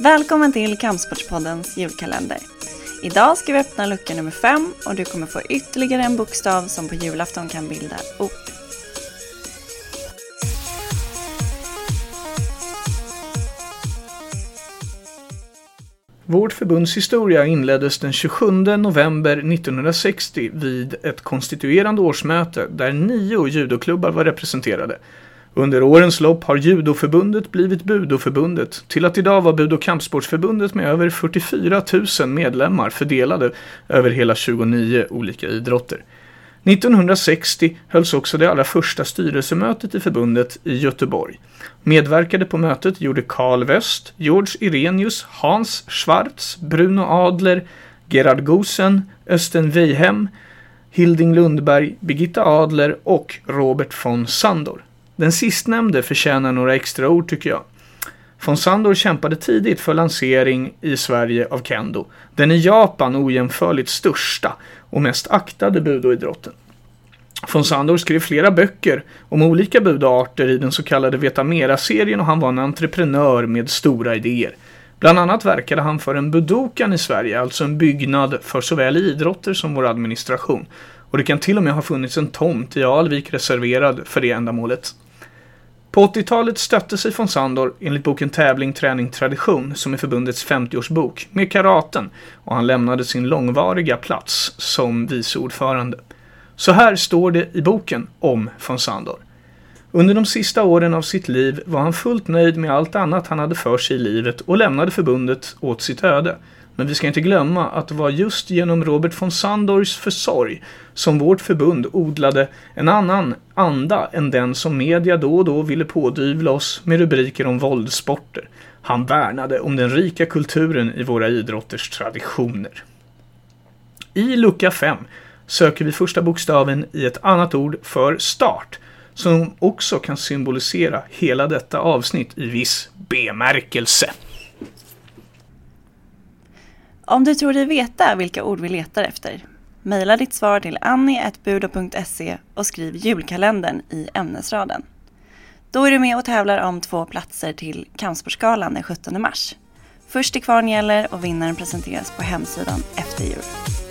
Välkommen till Kampsportspoddens julkalender. Idag ska vi öppna lucka nummer fem och du kommer få ytterligare en bokstav som på julafton kan bilda ord. Vårt förbunds historia inleddes den 27 november 1960 vid ett konstituerande årsmöte där nio judoklubbar var representerade. Under årens lopp har judoförbundet blivit budoförbundet till att idag vara bud och kampsportsförbundet med över 44 000 medlemmar fördelade över hela 29 olika idrotter. 1960 hölls också det allra första styrelsemötet i förbundet i Göteborg. Medverkade på mötet gjorde Carl West, George Irenius, Hans Schwarz, Bruno Adler, Gerhard Gosen, Östen Weihem, Hilding Lundberg, Birgitta Adler och Robert von Sandor. Den sistnämnde förtjänar några extra ord tycker jag. Von Sandor kämpade tidigt för lansering i Sverige av kendo, den i Japan ojämförligt största och mest aktade budoidrotten. Von Sandor skrev flera böcker om olika budarter i den så kallade Vetamera-serien och han var en entreprenör med stora idéer. Bland annat verkade han för en budokan i Sverige, alltså en byggnad för såväl idrotter som vår administration. Och det kan till och med ha funnits en tomt i Alvik reserverad för det ändamålet. På 80-talet stötte sig von Sandor, enligt boken Tävling, träning, tradition, som är förbundets 50-årsbok, med karaten och han lämnade sin långvariga plats som vice ordförande. Så här står det i boken om von Sandor. Under de sista åren av sitt liv var han fullt nöjd med allt annat han hade för sig i livet och lämnade förbundet åt sitt öde. Men vi ska inte glömma att det var just genom Robert von Sandors försorg som vårt förbund odlade en annan anda än den som media då och då ville pådyvla oss med rubriker om våldssporter. Han värnade om den rika kulturen i våra idrotters traditioner. I lucka 5 söker vi första bokstaven i ett annat ord för start som också kan symbolisera hela detta avsnitt i viss bemärkelse. Om du tror dig veta vilka ord vi letar efter, mejla ditt svar till annie.budo.se och skriv julkalendern i ämnesraden. Då är du med och tävlar om två platser till Kampsportsgalan den 17 mars. Först till kvarn gäller och vinnaren presenteras på hemsidan efter jul.